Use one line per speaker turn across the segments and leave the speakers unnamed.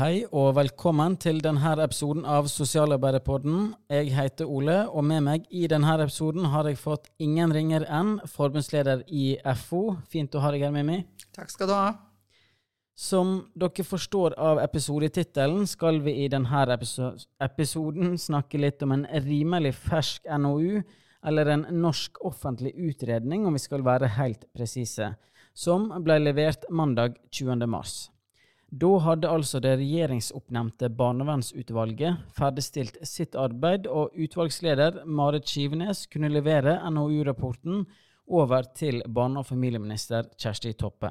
Hei og velkommen til denne episoden av Sosialarbeiderpodden. Jeg heter Ole, og med meg i denne episoden har jeg fått ingen ringer enn forbundsleder i FO. Fint å ha deg her, Mimmi.
Takk skal du ha.
Som dere forstår av episodetittelen, skal vi i denne episoden snakke litt om en rimelig fersk NOU, eller en norsk offentlig utredning, om vi skal være helt presise, som ble levert mandag 20. mars. Da hadde altså det regjeringsoppnevnte barnevernsutvalget ferdigstilt sitt arbeid, og utvalgsleder Marit Skivenes kunne levere NOU-rapporten over til barne- og familieminister Kjersti Toppe.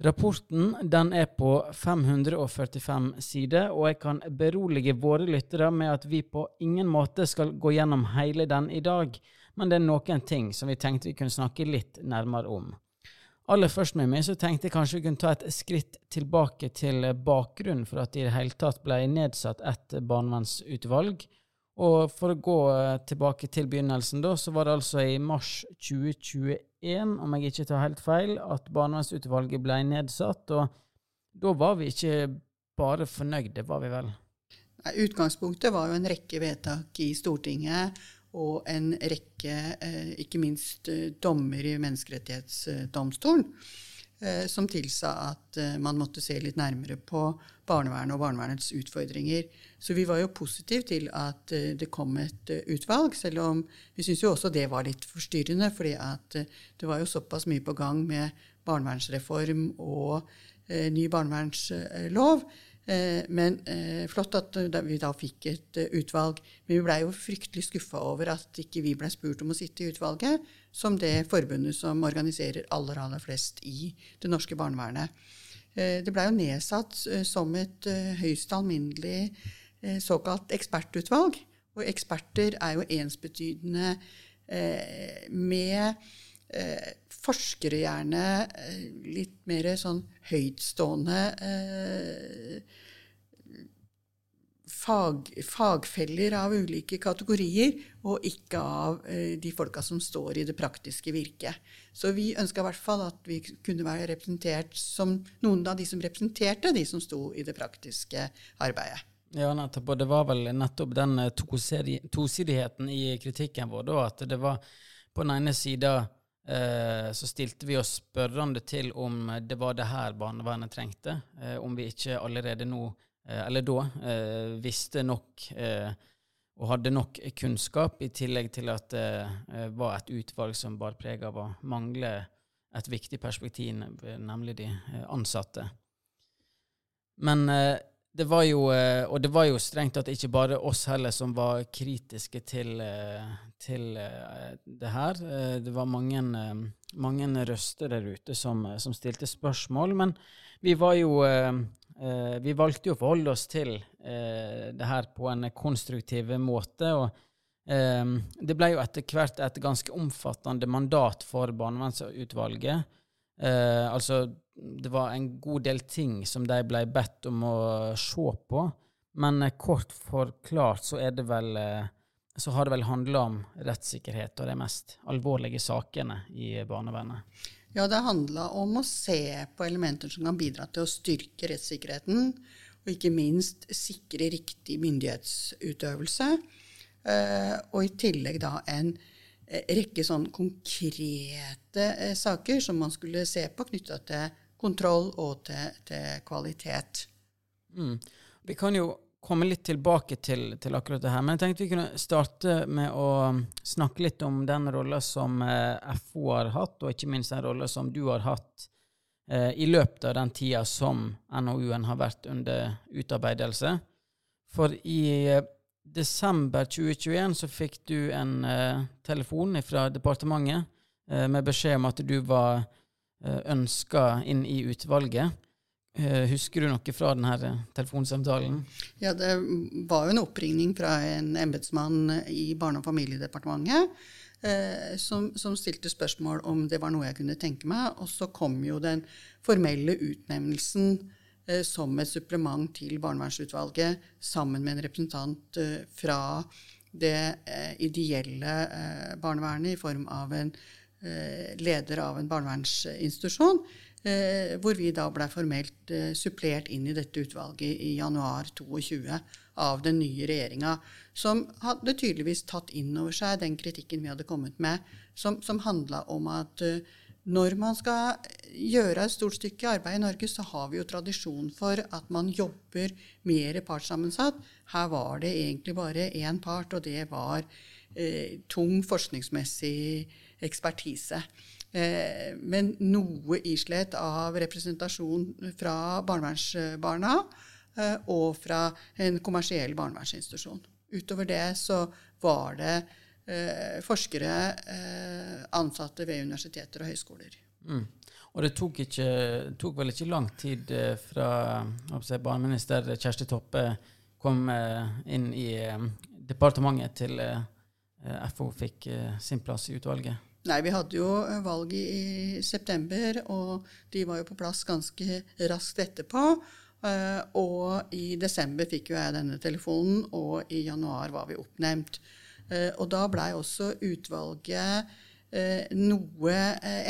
Rapporten den er på 545 sider, og jeg kan berolige våre lyttere med at vi på ingen måte skal gå gjennom hele den i dag, men det er noen ting som vi tenkte vi kunne snakke litt nærmere om. Aller først med meg så tenkte jeg kanskje vi kunne ta et skritt tilbake til bakgrunnen for at det i det hele tatt ble nedsatt et barnevernsutvalg. Og for å gå eh, tilbake til begynnelsen, da, så var det altså i mars 2021, om jeg ikke tar helt feil, at barnevernsutvalget ble nedsatt. Og da var vi ikke bare fornøyde, var vi vel?
Nei, utgangspunktet var jo en rekke vedtak i Stortinget og en rekke, eh, ikke minst eh, dommer i Menneskerettighetsdomstolen, eh, som tilsa at man måtte se litt nærmere på barnevernet og barnevernets utfordringer. Så vi var jo positive til at det kom et utvalg, selv om vi syntes jo også det var litt forstyrrende, fordi at det var jo såpass mye på gang med barnevernsreform og ny barnevernslov men eh, flott at vi da fikk et eh, utvalg. Men vi blei jo fryktelig skuffa over at ikke vi blei spurt om å sitte i utvalget, som det forbundet som organiserer aller, aller flest i det norske barnevernet. Det blei jo nedsatt som et høyst alminnelig såkalt ekspertutvalg. Og eksperter er jo ensbetydende med forskere gjerne eh, litt mer sånn høytstående eh, fag, fagfeller av ulike kategorier, og ikke av eh, de folka som står i det praktiske virket. Så vi ønska i hvert fall at vi kunne være representert som noen av de som representerte de som sto i det praktiske arbeidet.
Ja, nettopp. Og det var vel nettopp den tosidigheten i kritikken vår, da, at det var på den ene sida Eh, så stilte vi oss spørrende til om det var det her barnevernet trengte. Eh, om vi ikke allerede nå, eh, eller da, visste nok og hadde nok kunnskap, i tillegg til at det var et utvalg som bar preg av å mangle et viktig perspektiv, nemlig de ansatte. Men det var jo, eh, og det var jo strengt tatt ikke bare oss heller som var kritiske til, eh, til eh, det her. Det var mange, mange røster der ute som, som, stilte spørsmål. Men vi var jo Vi valgte jo å forholde oss til det her på en konstruktiv måte. og det ble jo etter hvert et ganske omfattende mandat for barnevernsutvalget. altså det var en god del ting som de ble bedt om å se på. Men eh, kort forklart så er det vel eh, så har det vel handla om rettssikkerhet og de mest alvorlige sakene i barnevernet.
Ja, det handla om å se på elementer som kan bidra til å styrke rettssikkerheten, og ikke minst sikre riktig myndighetsutøvelse. Eh, og i tillegg da en rekke sånn konkrete saker som man skulle se på knytta til kontroll og til, til kvalitet.
Mm. Vi kan jo komme litt tilbake til, til, akkurat det her, men jeg tenkte vi kunne starte med å snakke litt om den rolla som eh, FO har hatt, og ikke minst den rolla som du har hatt eh, i løpet av den tida som NOU-en har vært under utarbeidelse. For i eh, desember 2021 så fikk du en eh, telefon fra departementet eh, med beskjed om at du var Eh, ønska inn i utvalget. Eh, husker du noe fra denne telefonsamtalen?
Ja, Det var jo en oppringning fra en embetsmann i Barne- og familiedepartementet eh, som, som, stilte spørsmål om det var noe jeg kunne tenke meg. Og så kom jo den formelle utnevnelsen eh, som et supplement til barnevernsutvalget sammen med en representant eh, fra det eh, ideelle barnevernet i form av en Eh, leder av en barnevernsinstitusjon, Eh, hvor vi da ble formelt eh, supplert inn i dette utvalget i januar 22 av den nye regjeringa, som hadde tydeligvis tatt inn over seg den kritikken vi hadde kommet med, som, som handla om at eh, når man skal gjøre et stort stykke arbeid i Norge, så har vi jo tradisjon for at man jobber mer partssammensatt. Her var det egentlig bare én part, og det var eh, tung forskningsmessig ekspertise. Eh, men noe islett av representasjon fra barnevernsbarna eh, og fra en kommersiell barnevernsinstitusjon. Utover det så var det eh, forskere, ansatte ved universiteter og høyskoler. Mm.
Og det tok, ikke, tok, vel ikke lang tid fra si, barneminister Kjersti Toppe kom inn i departementet til FO fikk sin plass i utvalget?
Nei, vi hadde jo eh, valget i september, og de var jo på plass ganske raskt etterpå. Eh, og i desember fikk jo jeg denne telefonen, og i januar var vi oppnevnt. Eh, og da blei også utvalget noe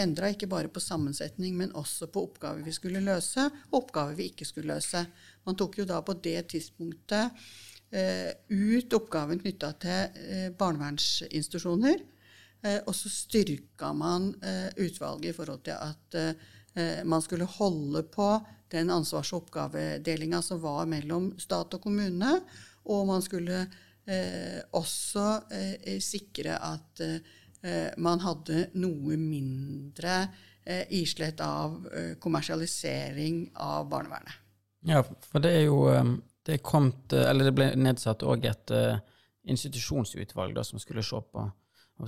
endra, ikke bare på sammensetning, men også på oppgaver vi skulle løse, og oppgaver vi ikke skulle løse. Man tok jo da på det tidspunktet ut oppgaven knytta til barnevernsinstitusjoner. Eh, og så styrka man eh, utvalget i forhold til at eh, man skulle holde på den ansvars- og oppgavedelinga som var mellom stat og kommune. Og man skulle også sikre at man hadde noe mindre islett av kommersialisering av barnevernet.
Ja, for det er jo det, kommet, det ble nedsatt òg et institusjonsutvalg da, som skulle se på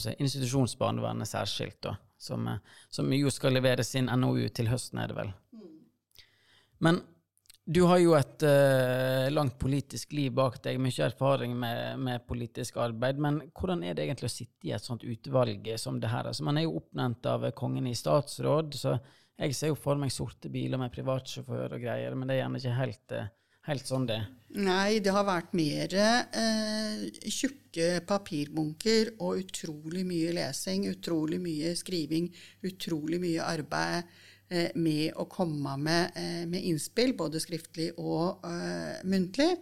si, institusjonsbarnevernet særskilt, da, som, eh, som, jo skal levere sin NOU til høsten, er det vel. Men du har jo et uh, langt politisk liv bak deg, mye erfaring med, med, politisk arbeid. Men hvordan er det egentlig å sitte i et sånt utvalg som det her? Altså, man er jo oppnevnt av kongen i statsråd, så jeg ser jo for meg sorte biler med privatsjåfør og greier, men det er gjerne ikke helt uh, helt sånn det?
Nei, det har vært mer eh, tjukke papirbunker og utrolig mye lesing, utrolig mye skriving, utrolig mye arbeid eh, med å komme med, eh, med, innspill, både skriftlig og eh, muntlig.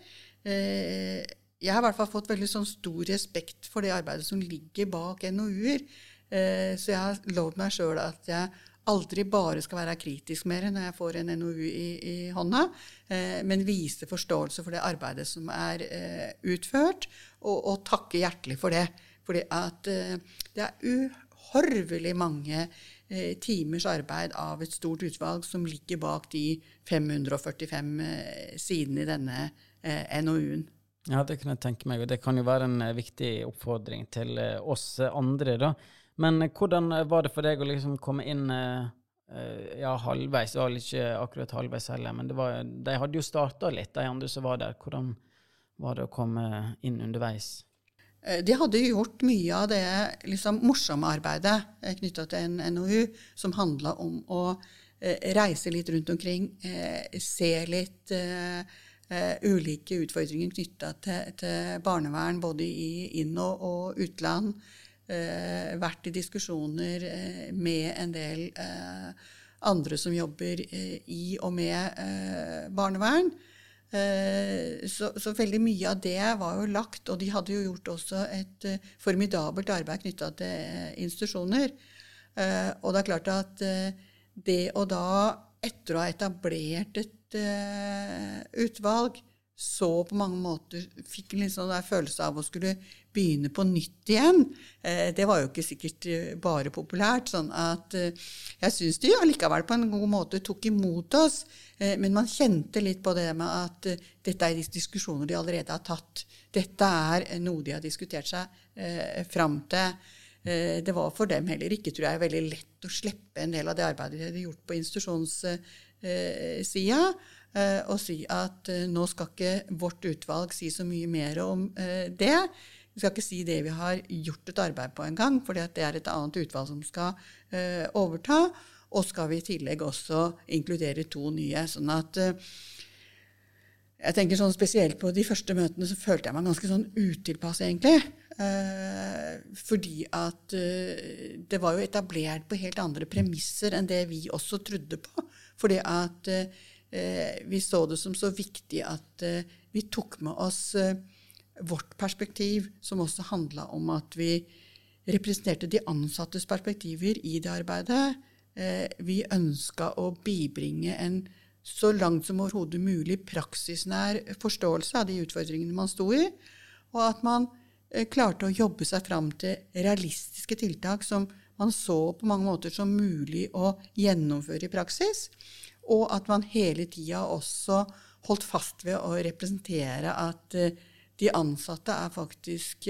Eh, jeg har i hvert fall fått veldig sånn stor respekt for det arbeidet som ligger bak NOU-er. Eh, så jeg har lovd meg sjøl at jeg aldri bare skal være kritisk mer når jeg får en NOU i, i hånda, eh, men vise forståelse for det arbeidet som er eh, utført, og, og, takke hjertelig for det. Fordi eh, det er uhorvelig mange eh, timers arbeid av et stort utvalg som ligger bak de 545 eh, sidene i denne eh, NOU-en.
Ja, det kan jeg tenke meg, og det kan jo være en viktig oppfordring til oss andre, da men eh, hvordan eh, var det for deg å liksom komme inn eh, ja, halvveis? Det var ikke akkurat halvveis heller, men var, de hadde jo starta litt, de andre som var der. Hvordan var det å komme inn underveis?
De hadde gjort mye av det liksom, morsomme arbeidet knytta til en NOU, som handla om å reise litt rundt omkring, se litt ulike utfordringer knytta til, til, barnevern både i inn- og utland eh, vært i diskusjoner eh, med en del eh, andre som jobber eh, i og med eh, barnevern. Eh, så, så, veldig mye av det var jo lagt, og de hadde jo gjort også et formidabelt arbeid knytta til institusjoner. og det er klart at det å da, etter å ha etablert et utvalg, så på mange måter fikk en sånn følelse av å skulle begynne på nytt igjen. Eh, det var jo ikke sikkert eh, bare populært. sånn at eh, Jeg syns de allikevel på en god måte tok imot oss. Men man kjente litt på det med at dette er diskusjoner de allerede har tatt. Dette er noe de har diskutert seg eh, fram til. Det var for dem heller ikke tror jeg, veldig lett å slippe en del av det arbeidet de hadde gjort på institusjonssida. Eh, og si at eh, nå skal ikke vårt utvalg si så mye mer om eh, det. Vi skal ikke si det vi har gjort et arbeid på engang, for det er et annet utvalg som skal overta. Og skal vi i tillegg også inkludere to nye. sånn at jeg tenker sånn Spesielt på de første møtene så følte jeg meg ganske sånn utilpass, egentlig. Eh, fordi at eh, det var jo etablert på helt andre premisser enn det vi også trodde på. Fordi at eh, vi så det som så viktig at eh, vi tok med oss eh, vårt perspektiv, som også handla om at vi representerte de ansattes perspektiver i det arbeidet. Eh, vi ønska å bibringe en så langt som overhodet mulig praksisnær forståelse av de utfordringene man sto i, og at man eh, klarte å jobbe seg fram til realistiske tiltak som man så på mange måter som mulig å gjennomføre i praksis, og at man hele tida også holdt fast ved å representere at eh, de ansatte er faktisk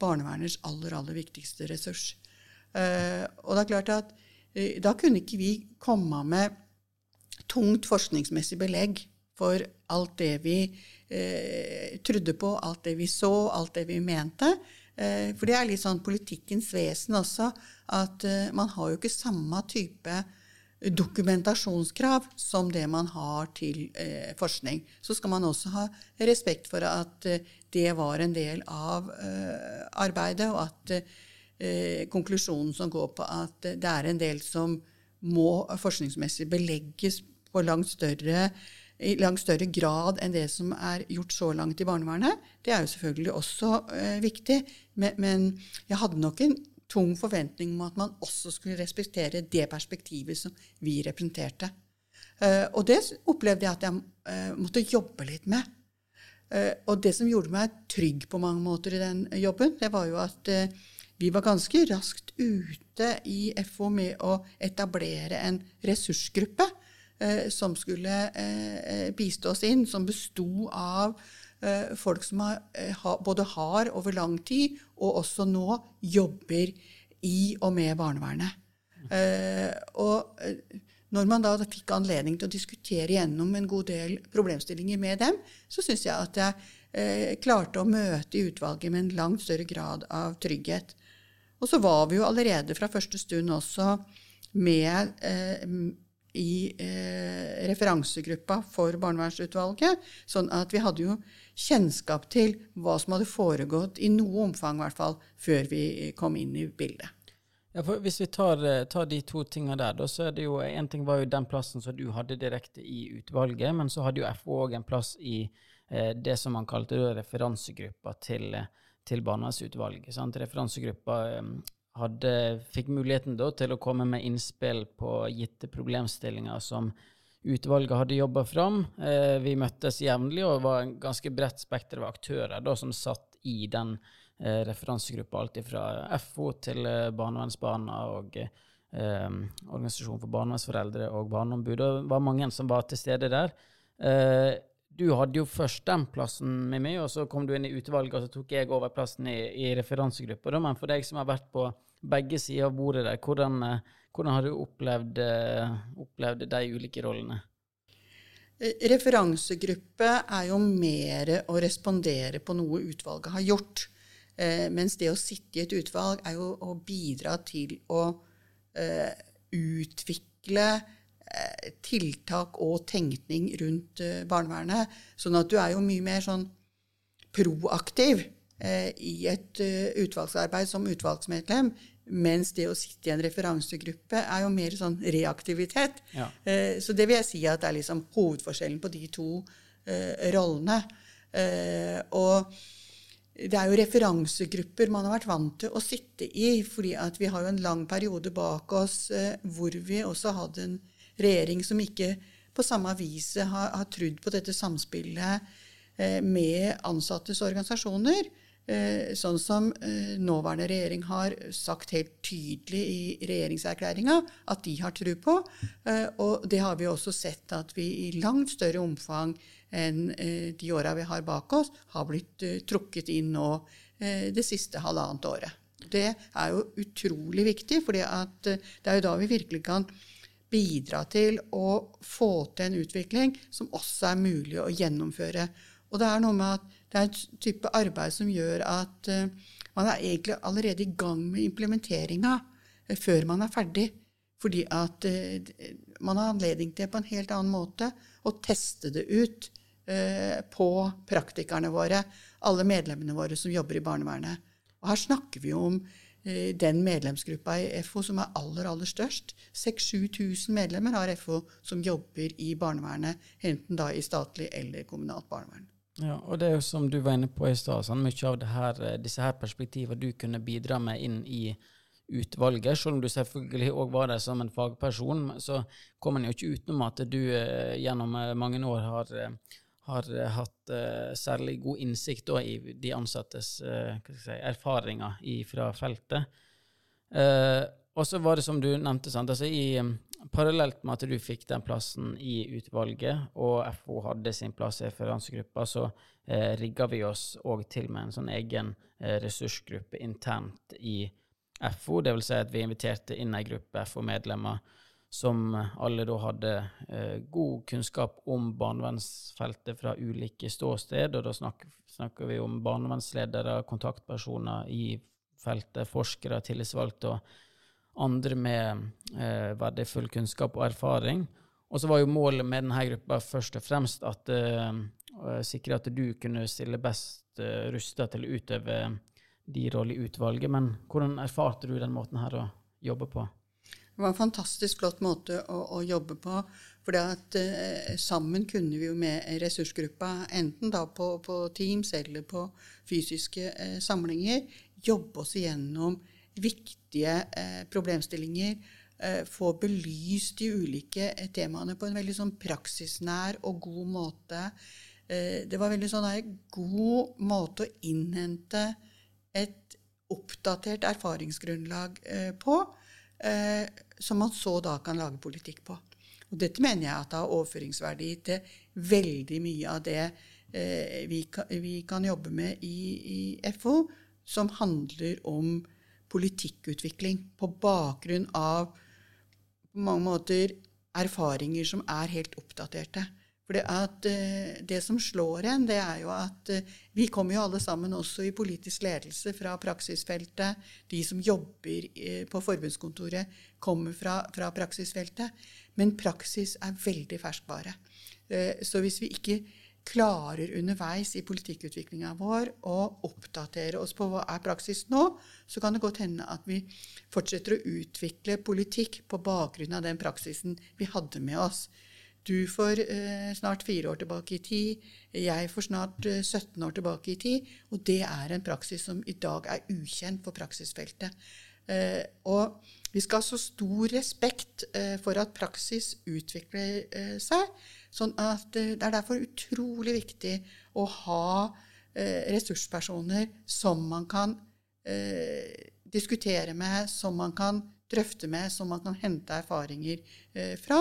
barnevernets aller, aller viktigste ressurs. Og det er klart at da kunne ikke vi komme med tungt forskningsmessig belegg for alt det vi eh, trodde på, alt det vi så, alt det vi mente. Eh, for det er litt sånn politikkens vesen også, at eh, man har jo ikke samme type dokumentasjonskrav som det man har til eh, forskning. Så skal man også ha respekt for at eh, det var en del av eh, arbeidet, og at konklusjonen som går på at det er en del som må forskningsmessig belegges på langt større, i langt større grad enn det som er gjort så langt i barnevernet. Det er jo selvfølgelig også eh, viktig, men, men, jeg hadde nok en tung forventning om at man også skulle respektere det perspektivet som vi representerte. Eh, og det opplevde jeg at jeg eh, måtte jobbe litt med. Eh, og det som gjorde meg trygg på mange måter i den jobben, det var jo at vi var ganske raskt ute i FO med å etablere en ressursgruppe som skulle bistå oss inn, som besto av folk som har, eh, både har over lang tid og også nå jobber i og med barnevernet. Eh, og når man da fikk anledning til å diskutere gjennom en god del problemstillinger med dem, så syns jeg at jeg eh, klarte å møte utvalget med en langt større grad av trygghet. Og så var vi jo allerede fra første stund også med eh, i eh, referansegruppa for barnevernsutvalget. Sånn at vi hadde jo kjennskap til hva som hadde foregått, i noe omfang i hvert fall, før vi kom inn i bildet.
Ja, for Hvis vi tar, eh, tar de to tingene der, da, så er det jo En ting var jo den plassen som du hadde direkte i utvalget, men så hadde jo FO òg en plass i eh, det som man kalte referansegruppa til, eh, til barnevernsutvalget. Referansegruppa eh, hadde, fikk muligheten da, til å komme med innspill på gitte problemstillinger som utvalget hadde jobba fram. Eh, vi møttes jevnlig og var en ganske bredt spekter av aktører da, som satt i den eh, referansegruppa. Alt fra FO til eh, Barnevernsbarna og eh, Organisasjon for barnevernsforeldre og Barneombud. Det var mange som var til stede der. Du hadde jo først den plassen med meg, og så kom du inn i utvalget, og så tok jeg over plassen i, i referansegruppa. Men for deg som har vært på begge sider av bordet der, hvordan, eh, hvordan har du opplevd, eh, opplevd, de ulike rollene?
Eh, referansegruppe er jo mer å respondere på noe utvalget har gjort. Mens det å sitte i et utvalg er jo å bidra til å utvikle tiltak og tenkning rundt eh, barnevernet. Sånn at du er jo mye mer sånn proaktiv eh, i et utvalgsarbeid som utvalgsmedlem. Mens det å sitte i en referansegruppe er jo mer sånn reaktivitet. Ja. Så det vil jeg si at det er liksom hovedforskjellen på de to rollene. Og det er jo referansegrupper man har vært vant til å sitte i, fordi vi har jo en lang periode bak oss hvor vi også hadde en regjering som ikke på samme vis har, har trodd på dette samspillet eh, med ansattes organisasjoner. Eh, sånn som eh, nåværende regjering har sagt helt tydelig i regjeringserklæringa at de har tru på. Og det har vi også sett at vi i langt større omfang enn de åra vi har bak oss, har blitt trukket inn nå det siste halvannet året. Det er jo utrolig viktig, for det er jo da vi virkelig kan bidra til å få til en utvikling som også er mulig å gjennomføre. Og det er noe med at det er en type arbeid som gjør at uh, man er egentlig allerede i gang med implementeringa uh, før man er ferdig. Fordi at uh, man har anledning til på en helt annen måte å teste det ut på praktikerne våre, alle medlemmene våre som jobber i barnevernet. Og her snakker vi om eh, den medlemsgruppa i FO som er aller, aller størst. 6000-7000 medlemmer har FO som jobber i barnevernet, enten da i statlig eller kommunalt barnevern.
Ja, og det er jo som du var inne på i stad, sånn, mye av her, eh, disse her perspektivene du kunne bidra med inn i utvalget. Selv om du selvfølgelig òg var der som en fagperson, så kommer en jo ikke utenom at du eh, gjennom mange år har har uh, hatt uh, særlig god innsikt da, i de ansattes uh, si, erfaringer fra feltet. og så var det som du nevnte? Altså i, um, parallelt med at du fikk den plassen i utvalget, og FO hadde sin plass i referansegruppa, så uh, rigga vi oss òg til med en sånn egen ressursgruppe internt i FO. Det vil si at vi inviterte inn ei gruppe FO-medlemmer som alle da hadde eh, god kunnskap om barnevernsfeltet fra ulike ståsted. Og da snakker, snakker vi om barnevernsledere, kontaktpersoner i feltet, forskere, tillitsvalgte og andre med eh, verdifull kunnskap og erfaring. Og så var jo målet med denne gruppa først og fremst at eh, sikre at du kunne stille best eh, rusta til å utøve de roller i utvalget. Men hvordan erfarte du den måten her å jobbe på?
Det var en fantastisk flott måte å, å jobbe på. For eh, sammen kunne vi jo med ressursgruppa, enten da på, på Teams eller på fysiske eh, samlinger, jobbe oss igjennom viktige eh, problemstillinger. Eh, få belyst de ulike eh, temaene på en veldig sånn praksisnær og god måte. Eh, det var veldig sånn en god måte å innhente et oppdatert erfaringsgrunnlag på eh, som man så da kan lage politikk på. Og dette mener jeg at det har overføringsverdi til veldig mye av det eh, vi, kan, vi, kan, jobbe med i, i FO, som handler om politikkutvikling på bakgrunn av på mange måter erfaringer som er helt oppdaterte. For det, eh, det, som slår en, det er jo at eh, vi kommer jo alle sammen også i politisk ledelse fra praksisfeltet. De som jobber eh, på forbundskontoret, kommer fra, fra praksisfeltet. Men praksis er veldig ferskvare. Så hvis vi ikke klarer underveis i politikkutviklinga vår å oppdatere oss på hva er praksis nå, så kan det godt hende at vi fortsetter å utvikle politikk på bakgrunn av den praksisen vi hadde med oss. Du får eh, snart fire år tilbake i tid, jeg får snart eh, 17 år tilbake i tid. Og det er en praksis som i dag er ukjent for praksisfeltet. Eh, og vi skal ha så stor respekt eh, for at praksis utvikler eh, seg. sånn at eh, Det er derfor utrolig viktig å ha ressurspersoner som man kan diskutere med, som man kan drøfte med, som man kan hente erfaringer fra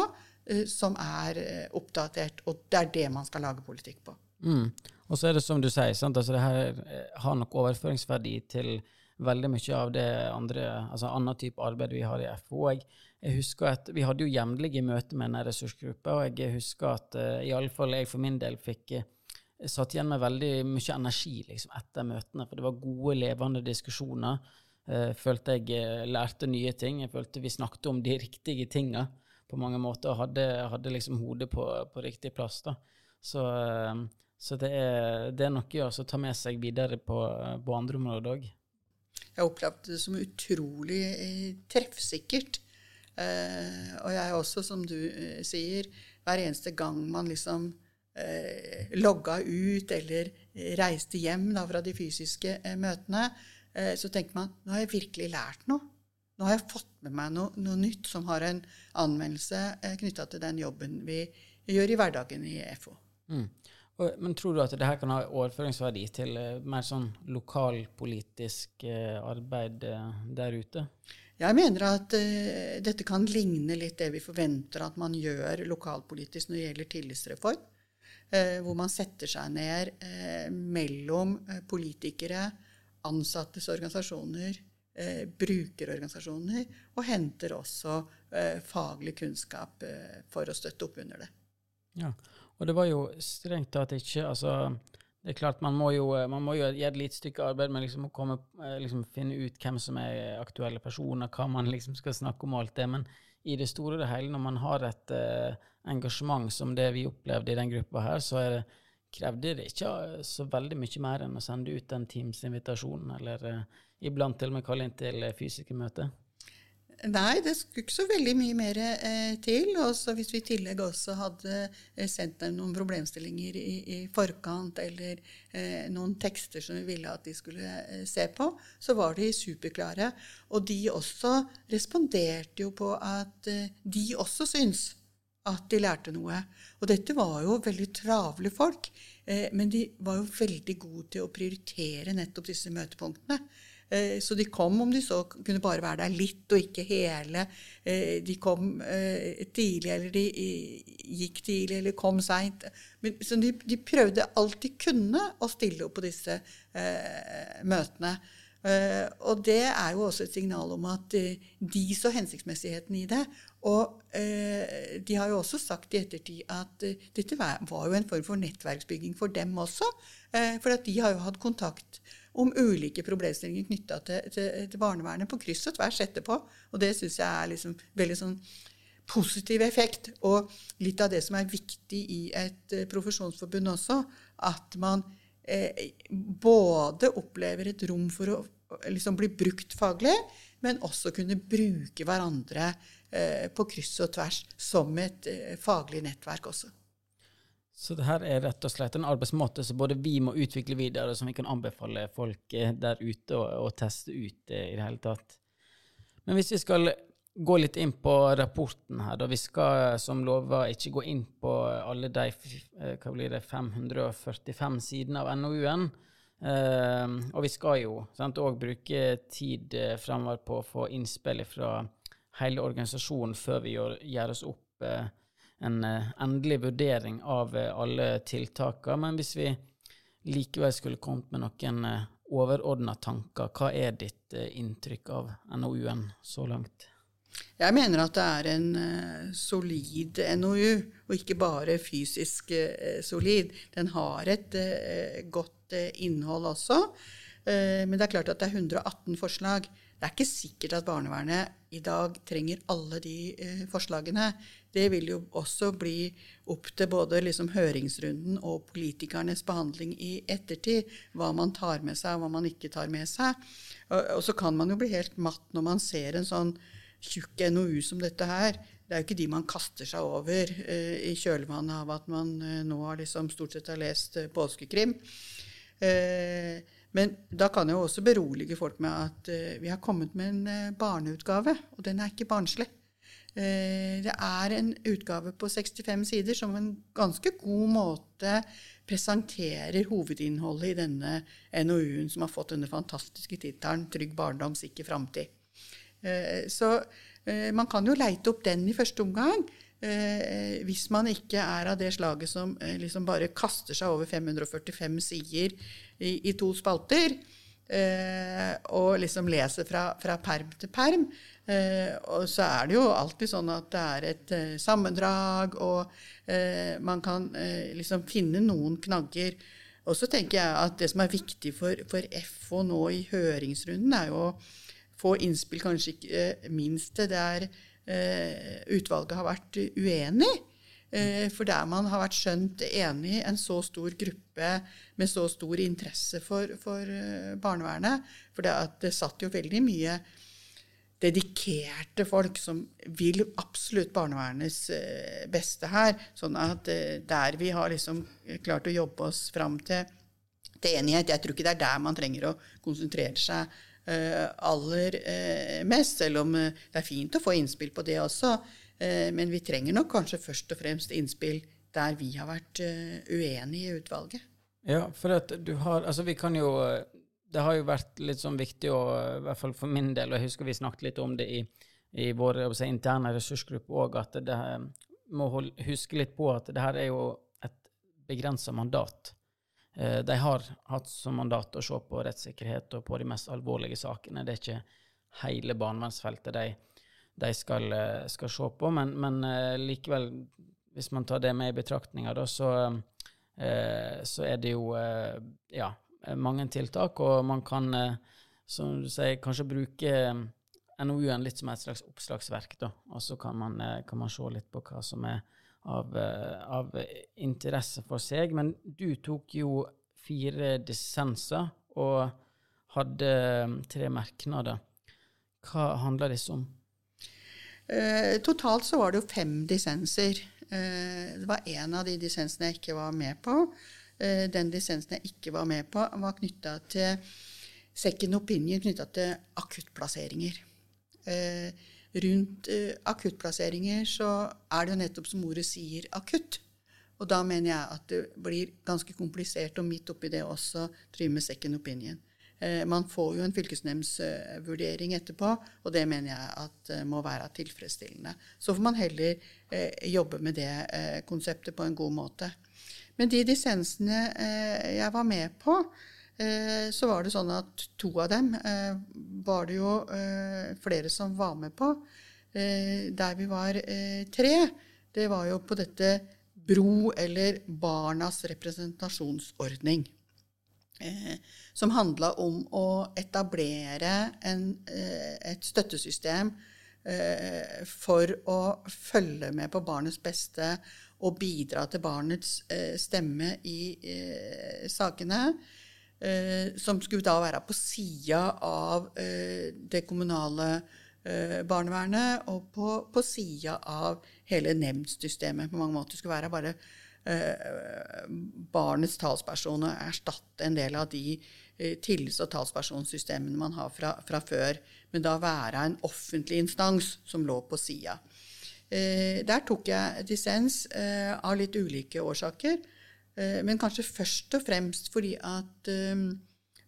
som er eh, oppdatert, og det er det man skal lage politikk på.
Mm. Og så er det som du sier, sant? Altså, det her eh, har nok overføringsverdi til veldig mye av det andre, altså annen type arbeid vi har i FO. Jeg, jeg husker at Vi hadde jo jevnlige møter med denne ressursgruppa, og jeg husker at uh, i alle fall jeg for min del fikk uh, satt igjen med veldig mye energi liksom, etter møtene, for det var gode, levende diskusjoner. Uh, følte jeg lærte nye ting. Jeg følte vi snakket om de riktige tinga på mange måter, og hadde, hadde liksom hodet på, på, riktig plass. da. Så, eh, så det, er, det, er, noe å ta med seg videre på, på andre områder òg.
Jeg opplevde det som utrolig eh, treffsikkert. Eh, og jeg også, som du eh, sier, hver eneste gang man liksom eh, logga ut eller reiste hjem da, fra de fysiske eh, møtene, så tenker man nå har jeg virkelig lært noe. Nå har jeg fått med meg noe, noe nytt som har en anvendelse eh, knytta til den jobben vi gjør i hverdagen i FO. Mm.
Og, men tror du at det her kan ha overføringsverdi til eh, mer sånn lokalpolitisk eh, arbeid eh, der ute?
Jeg mener at uh, dette kan ligne litt det vi forventer at man gjør lokalpolitisk når det gjelder tillitsreform. Uh, hvor man setter seg ned mellom politikere, ansattes organisasjoner, eh, brukerorganisasjoner, og henter også eh, faglig kunnskap eh, for å støtte opp under det.
Ja, og det var jo strengt tatt ikke altså, Det er klart, man må jo, man må jo gjøre et lite stykke arbeid med liksom å komme, eh, liksom finne ut hvem som er aktuelle personer, hva man liksom skal snakke om og alt det. men i det store og det hele, når man har et eh, engasjement som det vi opplevde i den gruppa her, så er det krevde det ikke så veldig mye mer enn å sende ut en Teams-invitasjon, eller uh, iblant til og med kalle inn til fysiske møter?
Nei, det skulle ikke så veldig mye mer eh, til. Og hvis vi i tillegg også hadde eh, sendt dem noen problemstillinger i, i forkant, eller eh, noen tekster som vi ville at de skulle eh, se på, så var de superklare. Og de også responderte jo på at eh, de også syns at de lærte noe. Og dette var jo veldig travle folk, eh, men de var jo veldig gode til å prioritere nettopp disse møtepunktene. Eh, så de kom om de så kunne bare være der litt og ikke hele. Eh, de kom eh, tidlig, eller de gikk tidlig, eller kom seint. Så de, de, prøvde alt de kunne å stille opp på disse møtene. Og det er jo også et signal om at de så hensiktsmessigheten i det. Og de har jo også sagt i ettertid at dette var jo en form for nettverksbygging for dem også. for at de har jo hatt kontakt om ulike problemstillinger knytta til, til, til, barnevernet på kryss og tvers etterpå. Og det syns jeg er liksom veldig sånn positiv effekt. Og litt av det som er viktig i et uh, profesjonsforbund også, at man eh, både opplever et rom for å liksom bli brukt faglig, men også kunne bruke hverandre eh, på kryss og tvers som et eh, faglig nettverk også.
Så det her er rett og slett en arbeidsmåte som både vi må utvikle videre, som vi kan anbefale folk eh, der ute å, teste ut eh, i det hele tatt. Men hvis vi skal gå litt inn på rapporten her, da vi skal som lova ikke gå inn på alle de eh, det, 545 sidene av NOU-en. Uh, og vi skal jo òg bruke tid fremover på å få innspill fra hele organisasjonen før vi gjør, gjør oss opp uh, en eh, endelig vurdering av eh, alle tiltakene. Men hvis vi likevel skulle kommet med noen eh, overordna tanker, hva er ditt inntrykk av NOU-en så langt?
Jeg mener at det er en uh, solid NOU, og ikke bare fysisk uh, solid. Den har et uh, godt innhold også. men det er klart at det er 118 forslag. Det er ikke sikkert at barnevernet i dag trenger alle de forslagene. Det vil jo også bli opp til både liksom høringsrunden og politikernes behandling i ettertid, hva man tar med seg og hva man ikke tar med seg. Og, og så kan man jo bli helt matt når man ser en sånn tjukk NOU som dette her. Det er jo ikke de man kaster seg over eh, i kjølvannet av at man eh, nå liksom stort sett har lest eh, påskekrim. Eh, men da kan jeg jo også berolige folk med at eh, vi har kommet med en eh, barneutgave, og den er ikke barnslig. Det er en utgave på 65 sider som en ganske god måte presenterer hovedinnholdet i denne NOU-en som har fått denne fantastiske tittelen 'Trygg barndom, sikker framtid'. Eh, så eh, man kan jo leite opp den i første omgang. Hvis man ikke er av det slaget som liksom bare kaster seg over 545 sider i, i to spalter, og liksom leser fra, fra perm til perm, Eh, og så er det jo alltid sånn at det er et eh, sammendrag, og eh, man kan eh, liksom finne noen knagger. Og så tenker jeg at det som er viktig for, for FO nå i høringsrunden, er jo få innspill kanskje ikke eh, minst til der eh, utvalget har vært uenig. For der man har vært skjønt enig, en så stor gruppe med så stor interesse for, for barnevernet For det, det satt jo veldig mye dedikerte folk som vil absolutt barnevernets eh, beste her. Sånn at eh, der vi har liksom klart å jobbe oss fram til, til enighet Jeg tror ikke det er der man trenger å konsentrere seg aller uh, mest, selv om uh, det er fint å få innspill på det også. men vi trenger nok kanskje først og fremst innspill der vi har vært uenige i utvalget.
Ja, for at du har Altså, vi kan jo det har jo vært litt sånn viktig, å, i hvert fall for min del, og jeg husker vi snakket litt om det i, i vår si, interne ressursgruppe òg, at det må huske litt på at det her er jo et begrensa mandat. Eh, de har hatt som mandat å se på rettssikkerhet og på de mest alvorlige sakene. Det er ikke hele barnevernsfeltet de, de skal, eh, skal, se på, men, men, eh, likevel, hvis man tar det med i betraktninga, så, så er det jo ja, mange tiltak, og man kan, som du sier, kanskje bruke NOU-en litt som et slags oppslagsverk, da. Og så kan man, kan man se litt på hva som er av, eh, av interesse for seg. Men du tok jo fire dissenser og hadde tre merknader. Hva handler disse om?
Eh, totalt så var det jo fem dissenser. Eh, det var én av de dissensene jeg ikke var med på. Eh, den dissensen jeg ikke var med på, var knytta til second opinion knytta til akuttplasseringer. Eh, rundt eh, akuttplasseringer så er det jo nettopp som ordet sier, akutt. Og da mener jeg at det blir ganske komplisert og midt oppi det også drive med second opinion. Eh, man får jo en fylkesnemndsvurdering etterpå, og det mener jeg at eh, må være tilfredsstillende. Så får man heller eh, jobbe med det eh, konseptet på en god måte. Men de dissensene eh, jeg var med på, så var det sånn at to av dem eh, var det jo eh, flere som var med på. Der vi var tre, det var jo på dette BRO, eller Barnas representasjonsordning. Som handla om å etablere en, et støttesystem for å følge med på barnets beste og bidra til barnets stemme i sakene eh, som skulle da være på sida av eh, det kommunale eh, barnevernet og på, på sida av hele nemndsystemet. På mange måter skulle være bare eh, barnets talsperson og erstatte en del av de eh, tillits- og talspersonsystemene man har fra, fra, før, men da være en offentlig instans som lå på sida. Eh, der tok jeg dissens av litt ulike årsaker. Eh, men kanskje først og fremst fordi at um,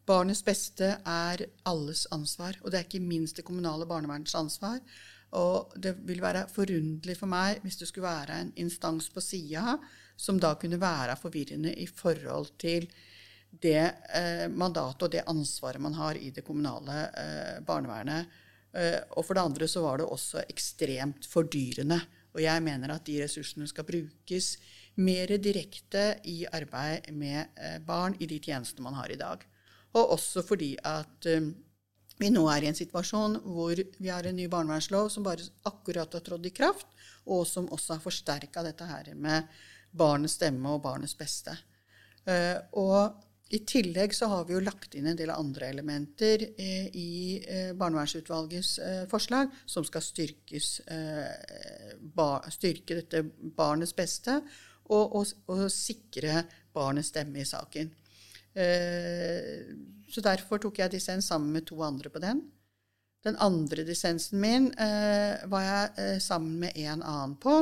barnets beste er alles ansvar. Og det er ikke minst det kommunale barnevernets ansvar. Og det vil være forunderlig for meg hvis det skulle være en instans på sida som da kunne være forvirrende i forhold til det eh, mandatet og det ansvaret man har i det kommunale eh, barnevernet. Eh, og for det andre så var det også ekstremt fordyrende. Og jeg mener at de ressursene skal brukes mer direkte i arbeid med eh, barn i de tjenestene man har i dag. Og også fordi at eh, vi nå er i en situasjon hvor vi har en ny barnevernslov som bare akkurat har trådt i kraft, og som også har forsterka dette her med barnets stemme og barnets beste. Eh, og i tillegg så har vi jo lagt inn en del andre elementer i barnevernsutvalgets forslag som skal styrkes, styrke dette barnets beste og, og, og sikre barnets stemme i saken. Eh, så derfor tok jeg dissens sammen med to andre på den. Den andre dissensen min eh, var jeg eh, sammen med en annen på.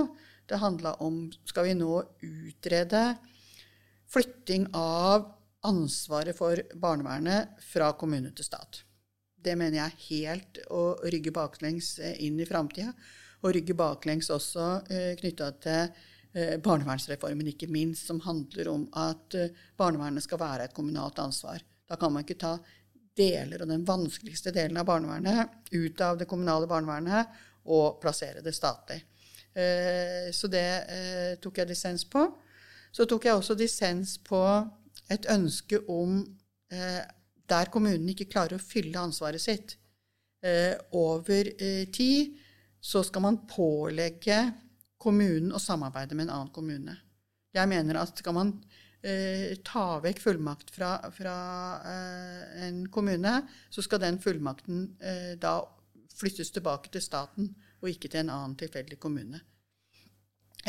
Det handla om skal vi nå utrede flytting av ansvaret for barnevernet fra kommune til stat. Det mener jeg helt å rygge baklengs inn i framtida. Og rygge baklengs også knytta til barnevernsreformen, ikke minst, som handler om at eh, barnevernet skal være et kommunalt ansvar. Da kan man ikke ta deler av den vanskeligste delen av barnevernet ut av det kommunale barnevernet og plassere det statlig. Eh, så det tok jeg dissens på. Så tok jeg også dissens på et ønske om der kommunen ikke klarer å fylle ansvaret sitt over tid, så skal man pålegge kommunen og samarbeide med en annen kommune. Jeg mener at skal man eh, ta vekk fullmakt fra, fra eh, en kommune, så skal den fullmakten eh, da flyttes tilbake til staten, og ikke til en annen tilfeldig kommune.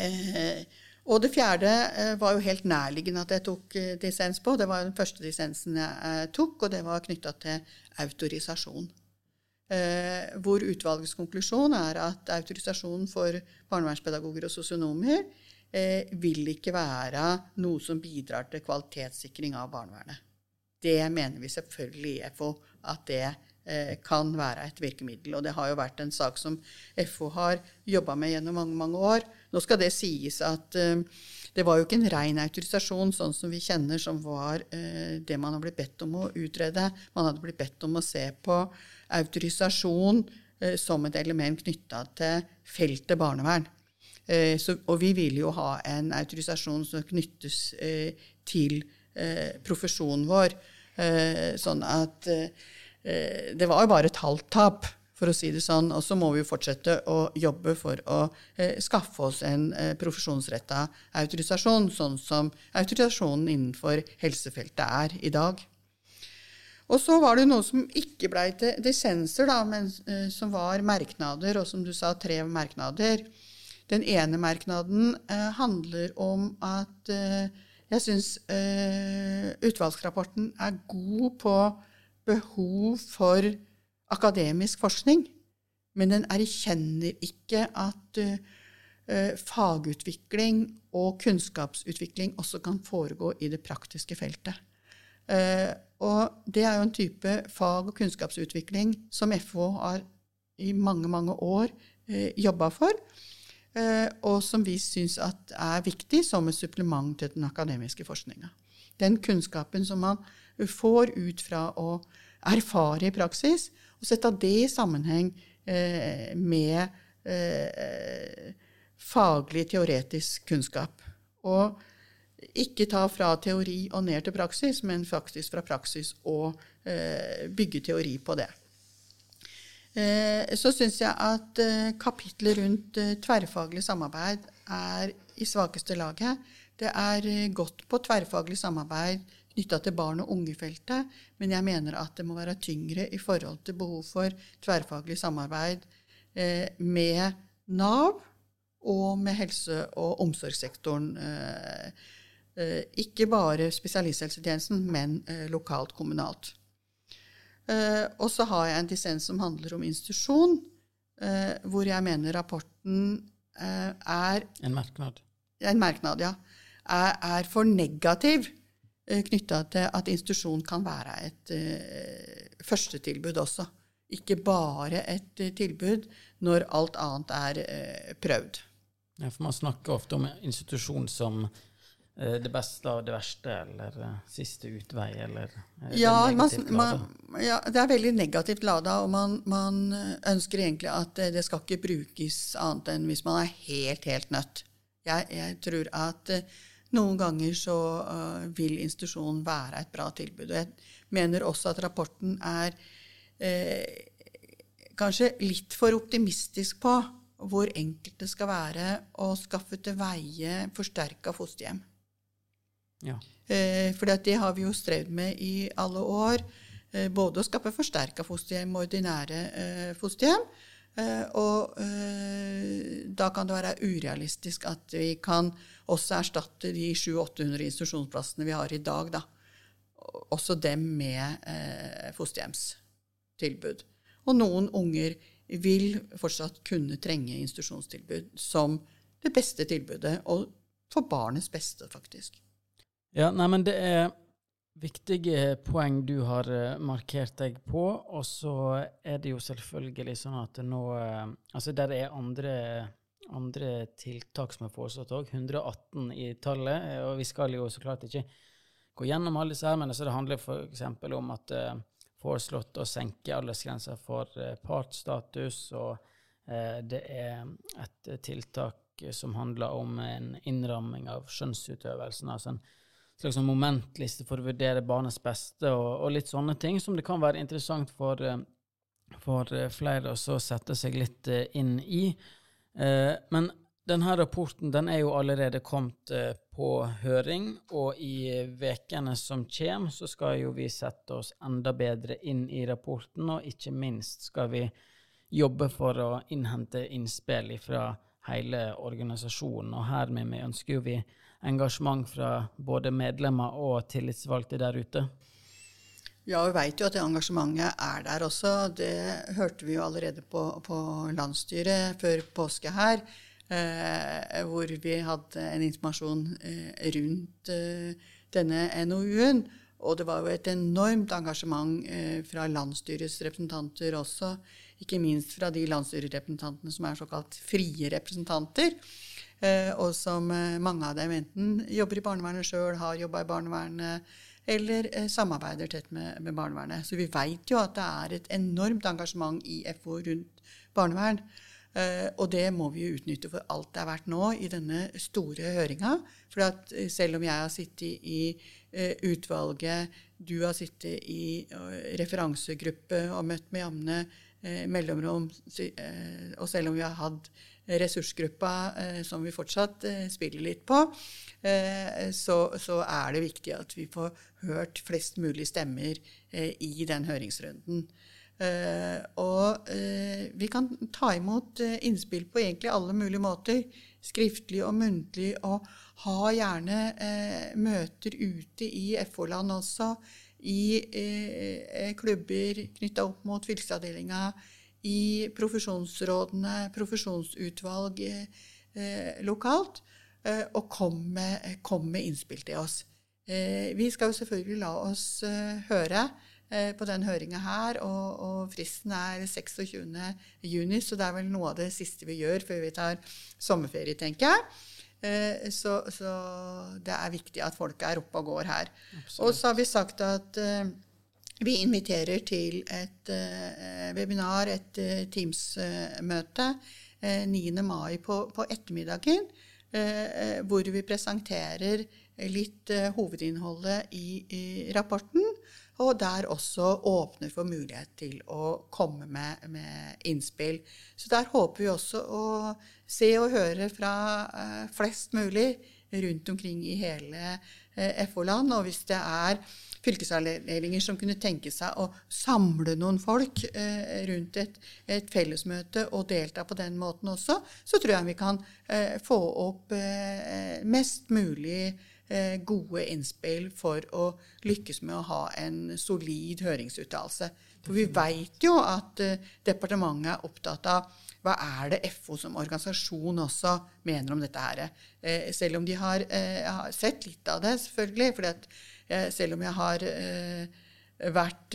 Eh, og det fjerde eh, var jo helt nærliggende at jeg tok eh, dissens på. Det var den første dissensen jeg tok, og det var knytta til autorisasjon. Eh, hvor utvalgets konklusjon er at autorisasjon for barnevernspedagoger og sosionomer eh, vil ikke være noe som bidrar til kvalitetssikring av barnevernet. Det mener vi selvfølgelig i FO at det eh, kan være et virkemiddel. Og det har jo vært en sak som FO har jobba med gjennom mange, mange år. Nå skal det sies at eh, det var jo ikke en ren autorisasjon, sånn som vi kjenner, som var eh, det man har blitt bedt om å utrede. Man hadde blitt bedt om å se på autorisasjon eh, som et element knytta til feltet barnevern. Eh, så, og vi vil jo ha en autorisasjon som knyttes eh, til eh, profesjonen vår. Sånn at det var jo bare et halvt tap for å si det sånn. Og så må vi jo fortsette å jobbe for å eh, skaffe oss en eh, profesjonsretta autorisasjon, sånn som autorisasjonen innenfor helsefeltet er i dag. Og så var det noe som ikke blei til dissenser, da, men eh, som var merknader, og som du sa, tre merknader. Den ene merknaden eh, handler om at eh, jeg syns eh, utvalgsrapporten er god på behov for akademisk forskning, men den erkjenner ikke at uh, fagutvikling og kunnskapsutvikling også kan foregå i det praktiske feltet. Uh, og det er jo en type fag- og kunnskapsutvikling som FH har i mange, mange år uh, jobba for, og som vi syns er viktig som et supplement til den akademiske forskninga. Den kunnskapen som man får ut fra å erfare i praksis, og sette det i sammenheng eh, med eh, faglig, teoretisk kunnskap. Og ikke ta fra teori og ned til praksis, men faktisk fra praksis og eh, bygge teori på det. Eh, så syns jeg at eh, kapitlet rundt eh, tverrfaglig samarbeid er i svakeste laget. Det er godt på tverrfaglig samarbeid knytta til barn og unge-feltet, men jeg mener at det må være tyngre i forhold til behov for tverrfaglig samarbeid eh, med Nav og med helse- og omsorgssektoren. Eh, eh, ikke bare spesialisthelsetjenesten, men eh, lokalt, kommunalt. Eh, og så har jeg en dissens som handler om institusjon, eh, hvor jeg mener rapporten er
En merknad.
En merknad, ja. Er, er for negativ knytta til at institusjon kan være et uh, førstetilbud også. Ikke bare et uh, tilbud når alt annet er uh, prøvd.
Ja, for Man snakker ofte om institusjon som det beste av det verste, eller siste utvei, eller
ja, man, man, ja, det er veldig negativt lada, og man, man, ønsker egentlig at det skal ikke brukes annet enn hvis man er helt, helt nødt. Jeg, jeg tror at noen ganger så uh, vil institusjonen være et bra tilbud. Og jeg mener også at rapporten er eh, kanskje litt for optimistisk på hvor enkelt det skal være å skaffe til veie forsterka fosterhjem. Ja. Eh, for det har vi jo strevd med i alle år. Eh, både å skaffe forsterka fosterhjem og ordinære eh, fosterhjem. Eh, og eh, da kan det være urealistisk at vi kan også erstatte de 700-800 institusjonsplassene vi har i dag, da. Også dem med eh, fosterhjemstilbud. Og noen unger vil fortsatt kunne trenge institusjonstilbud som det beste tilbudet, og for barnets beste, faktisk.
Ja, nei, men det er viktige poeng du har eh, markert deg på. Og så er det jo selvfølgelig sånn at nå eh, Altså, der er andre, andre tiltak som er foreslått òg. 118 i tallet. Eh, og vi skal jo så klart ikke gå gjennom alle disse her, men altså det handler f.eks. om at uh, foreslått å senke aldersgrensa for uh, partsstatus, og det er et tiltak som handler om en innramming av skjønnsutøvelsen. altså en slags sånn momentliste for å vurdere barnets beste og, og, litt sånne ting, som det kan være interessant for, eh, for eh, flere å sette seg litt eh, inn i. Men denne rapporten den er jo allerede kommet på høring, og i ukene som kommer, så skal jo vi sette oss enda bedre inn i rapporten, og ikke minst skal vi jobbe for å innhente innspill fra hele organisasjonen. Og hermed ønsker jo vi engasjement fra både medlemmer og tillitsvalgte der ute?
Ja, vi veit jo at det engasjementet er der også. Det hørte vi jo allerede på, på landsstyret før påske her, eh, hvor vi hadde en informasjon eh, rundt eh, denne NOU-en. Og det var jo et enormt engasjement eh, fra landsstyrets representanter også. Ikke minst fra de landsstyrerepresentantene som er såkalt frie representanter. Eh, og som eh, mange av dem enten jobber i barnevernet sjøl, har jobba i barnevernet, eller eh, samarbeider tett med, med barnevernet. Så vi veit jo at det er et enormt engasjement i FO rundt barnevern. Og det må vi jo utnytte for alt det er verdt nå i denne store høringa. For selv om jeg har sittet i utvalget, du har sittet i referansegruppe og møtt med jevne mellomrom, og selv om vi har hatt ressursgruppa som vi fortsatt spiller litt på, så, så, er det viktig at vi får hørt flest mulig stemmer i den høringsrunden. Og vi kan ta imot innspill på egentlig alle mulige måter. Skriftlig og muntlig. Og ha gjerne møter ute i FO-land også. I klubber knytta opp mot fylkesavdelinga. I profesjonsrådene, profesjonsutvalg lokalt. og kom med, kom med, innspill til oss. vi skal jo selvfølgelig la oss høre. Eh, på den høringa her, og, og, fristen er 26. juni, så det er vel noe av det siste vi gjør før vi tar sommerferie, tenker jeg. Eh, så, så det er viktig at folk er oppe og går her. Absolutt. Og så har vi sagt at vi inviterer til et uh, webinar, et uh, Teams-møte, 9. mai på, på ettermiddagen, hvor vi presenterer litt hovedinnholdet i, i rapporten og der også åpner for mulighet til å komme med, med, innspill. Så der håper vi også å se og høre fra eh, flest mulig rundt omkring i hele eh, FO-land. Og hvis det er fylkesavdelinger som kunne tenke seg å samle noen folk eh, rundt et, et, fellesmøte og delta på den måten også, så tror jeg vi kan eh, få opp eh, mest mulig Eh, gode innspill for å lykkes med å ha en solid høringsuttalelse. For vi veit jo at uh, departementet er opptatt av hva er det FO som organisasjon også mener om dette her. Eh, selv om de har, eh, har, sett litt av det, selvfølgelig. For selv om jeg har vært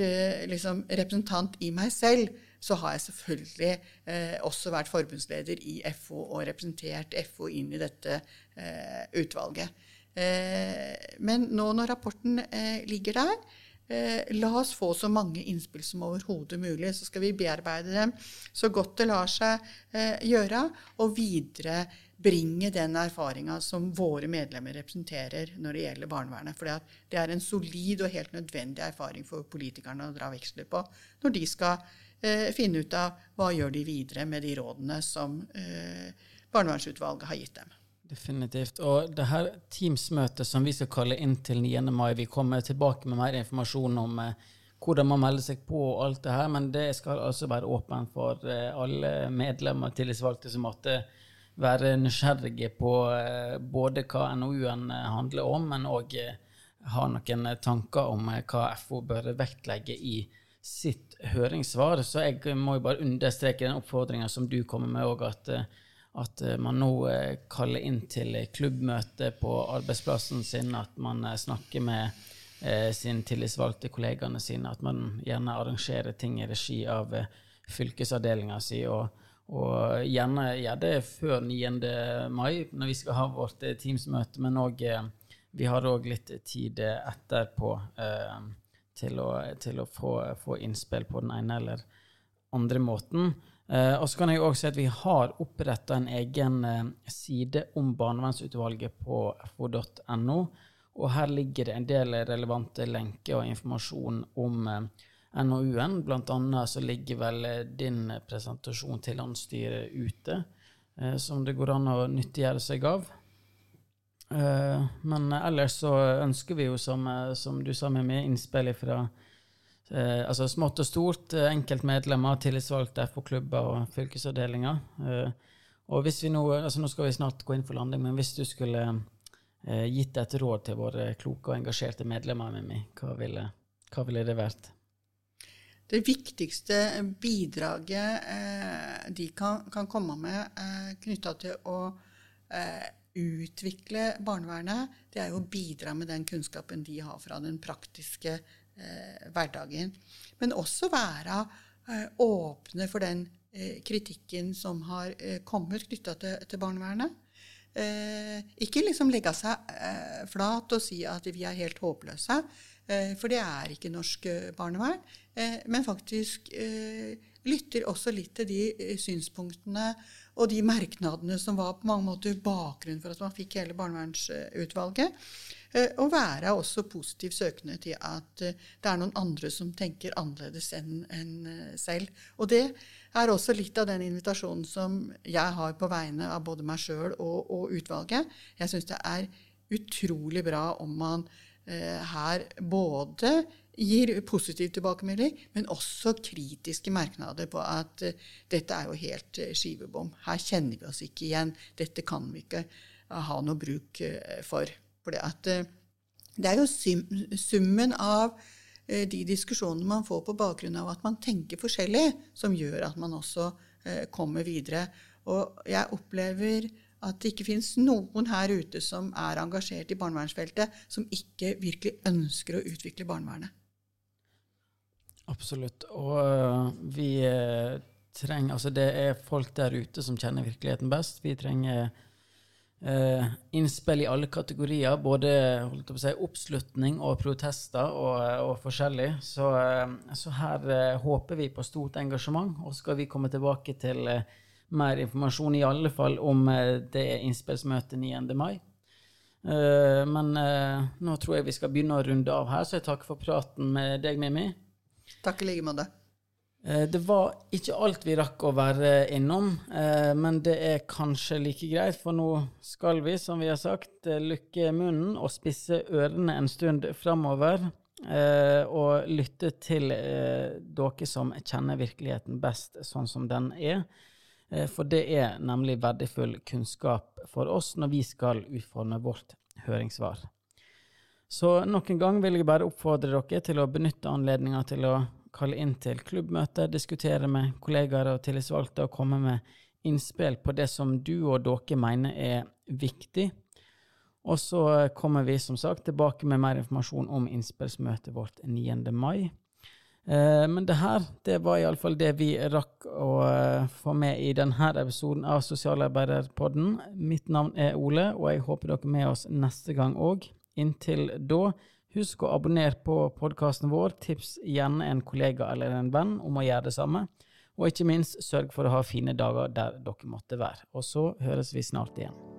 liksom, representant i meg selv, så har jeg selvfølgelig også vært forbundsleder i FO og representert FO inn i dette utvalget. Eh, men nå når rapporten eh, ligger der, eh, la oss få så mange innspill som overhodet mulig. Så skal vi bearbeide dem så godt det lar seg gjøre, og viderebringe den erfaringa som våre medlemmer representerer når det gjelder barnevernet. For det er en solid og helt nødvendig erfaring for politikerne å dra veksler på når de skal finne ut av hva gjør de videre med de rådene som barnevernsutvalget har gitt dem.
Definitivt. Og det her Teams-møtet som vi skal kalle inn til 9. mai, vi kommer tilbake med mer informasjon om eh, hvordan man melder seg på og alt det her, men det skal altså være åpent for eh, alle medlemmer og tillitsvalgte som måtte være nysgjerrige på eh, både hva NOU-en eh, handler om, men òg eh, ha noen tanker om eh, hva FO bør vektlegge i sitt høringssvar. Så jeg må jo bare understreke den oppfordringa som du kommer med òg, at at eh, man nå eh, kaller inn til klubbmøte på arbeidsplassen sin, at man eh, snakker med sine tillitsvalgte kollegaene sine, at man gjerne arrangerer ting i regi av fylkesavdelinga si, og, og, gjerne gjør det før 9. mai, når vi skal ha vårt Teams-møte, men òg vi har òg litt tid etterpå eh, til, å, til å få, få, innspill på den ene eller andre måten. Uh, og så kan jeg også si at Vi har oppretta en egen uh, side om barnevernsutvalget på fo.no. Og her ligger det en del relevante lenker og informasjon om uh, eh, NOU-en. Blant annet så ligger vel din presentasjon til landsstyret ute, som det går an å nyttiggjøre seg av. men ellers så ønsker vi jo, som, som du sa, med meg, innspill fra Eh, altså smått og stort, eh, enkeltmedlemmer, tillitsvalgte FO-klubber og fylkesavdelinger. Eh, og hvis vi nå, altså nå skal vi snart gå inn for landing, men hvis du skulle eh, gitt et råd til våre kloke og engasjerte medlemmer, Mimmi, hva hva ville det vært?
Det viktigste bidraget eh, de kan, kan, komme med eh, knytta til å eh, utvikle barnevernet, det er jo å bidra med den kunnskapen de har fra den praktiske eh, hverdagen. Men også være eh, åpne for den eh, kritikken som har eh, kommet knytta til, til, barnevernet. Eh, ikke liksom legge seg eh, flat og si at vi er helt håpløse, for det er ikke norsk barnevern, men faktisk lytter også litt til de synspunktene og de merknadene som var på mange måter bakgrunnen for at man fikk hele barnevernsutvalget. Og være også positivt søkende til at det er noen andre som tenker annerledes enn selv. Og det er også litt av den invitasjonen som jeg har på vegne av både meg sjøl og, og, utvalget. Jeg syns det er utrolig bra om man eh, her både gir positiv tilbakemelding, men også kritiske merknader på at eh, dette er jo helt eh, skivebom. Her kjenner vi oss ikke igjen. Dette kan vi ikke ha noe bruk for. For det, det er jo summen av de diskusjonene man får på bakgrunn av at man tenker forskjellig, som gjør at man også kommer videre. Og jeg opplever at det ikke finnes noen her ute som er engasjert i barnevernsfeltet, som ikke virkelig ønsker å utvikle barnevernet.
Absolutt. Og vi trenger Altså, det er folk der ute som kjenner virkeligheten best. Vi trenger uh, innspill i alle kategorier, både si, oppslutning og protester og, og forskjellig. Så, så her håper vi på stort engasjement, og skal vi komme tilbake til mer informasjon, i alle fall om eh, det innspillsmøtet 9. mai. Eh, men eh, nå tror jeg vi skal begynne å runde av her, så jeg takker for praten med deg, Mimmi.
Takk i like måte.
Det var ikke alt vi rakk å være innom, men det er kanskje like greit, for nå skal vi, som vi har sagt, lukke munnen og spisse ørene en stund framover. Og lytte til dere som kjenner virkeligheten best sånn som den er. Eh, for det er nemlig verdifull kunnskap for oss når vi skal utforme vårt høringssvar. Så nok en gang vil jeg bare oppfordre dere til å benytte anledninga til å kalle inn til klubbmøte, diskutere med kollegaer og tillitsvalgte og komme med innspill på det som du og dere mener er viktig. Og så kommer vi som sagt tilbake med mer informasjon om innspillsmøtet vårt 9. mai. Eh, men det her det var iallfall det vi rakk å uh, få med i denne episoden av Sosialarbeiderpodden. Mitt navn er Ole, og jeg håper dere er med oss neste gang òg. Inntil da, husk å abonnere på podkasten vår. Tips gjerne en kollega eller en venn om å gjøre det samme. Og ikke minst, sørg for å ha fine dager der dere måtte være. Og så høres vi snart igjen.